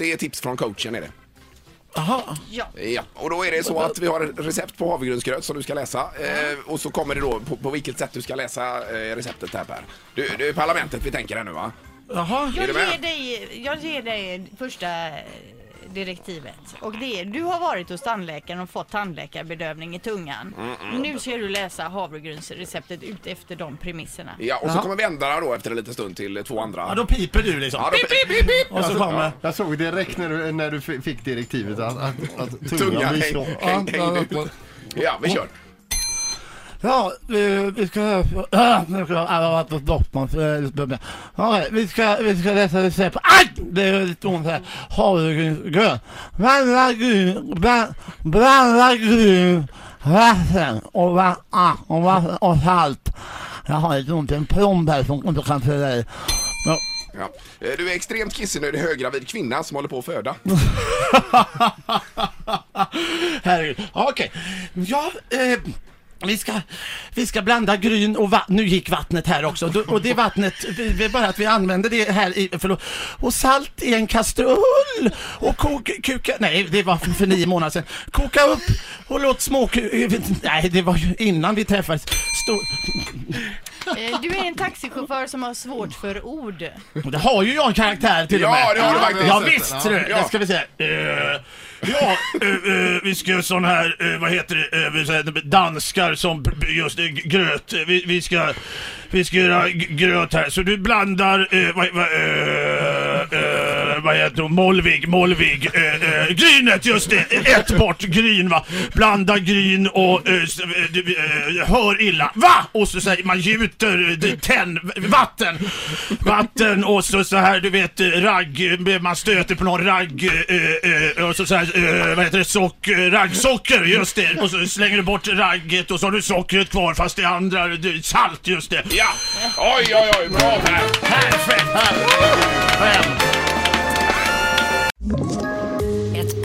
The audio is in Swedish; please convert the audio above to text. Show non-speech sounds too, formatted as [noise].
det är tips från coachen är det. Jaha. Ja. Ja, och då är det så att vi har ett recept på havregrynsgröt som du ska läsa. Eh, och så kommer det då på, på vilket sätt du ska läsa eh, receptet här Per. Du, det är parlamentet vi tänker här nu va? Jaha. Jag du med? ger, dig, jag ger dig första direktivet. Och det är, du har varit hos tandläkaren och fått tandläkarbedövning i tungan. Mm, Nu ska du läsa havregrynsreceptet ut efter de premisserna. Ja, och så Ja. kommer vi ändra då efter en liten stund till två andra. Ja, då piper du liksom. Ja, då- pip, pip, pip. Och så kommer... Jag såg direkt när du, när du fick direktivet att, att, att tungan, Tungan blir häng, så. häng, hängde ut. Ja, vi kör. Ja, vi, vi ska... [clears throat] Äh, nu ska alla varit hos doktorn så det är lite bra. Okej, vi ska, vi ska läsa recept. Aj! Det är lite ont här. Havregrynsgröt. Blanda gryn, bland, blanda gryn, vatten och, va, ah, och, vatten och salt. Jag har lite ont i en plomb här som inte kan fylla i. Ja. Ja. Eh, Du är extremt kissnödig höggravid kvinna som håller på att föda. [laughs] Herregud. Okej. Ja, eh, vi ska, vi ska blanda gryn och vatten. Nu gick vattnet här också. Och det vattnet, vi, vi bara att vi använder det här i, förlåt. Och salt i en kastrull. Och kok, kuka, nej det var för, för nio månader sedan. Koka upp och låt små, nej det var ju innan vi träffades. Stå, Eh, Du är en taxichaufför som har svårt för ord. och det har ju jag en karaktär till och med. Ja, det har du faktiskt. Ja visst. Ja. Det ska vi säga. Ja, eh, eh, vi ska göra sån här, eh, vad heter det, danskar som just gröt. Vi, vi ska, vi ska göra gröt här. Så du blandar, vad, vad, vad heter hon, Molvig, Molvig, eh, eh, grynet, just det, ett bort gryn va. Blanda gryn och, eh, hör illa, va? Och så säger man gjuter, tenn, vatten, vatten och så så här du vet ragg, man stöter på någon ragg och så, så här, vad heter det, socker, raggsocker, just det. Och så slänger du bort ragget och så har du sockret kvar fast det andra, salt, just det. Ja! Oj, oj, oj, bra Per! Perfekt! Fem.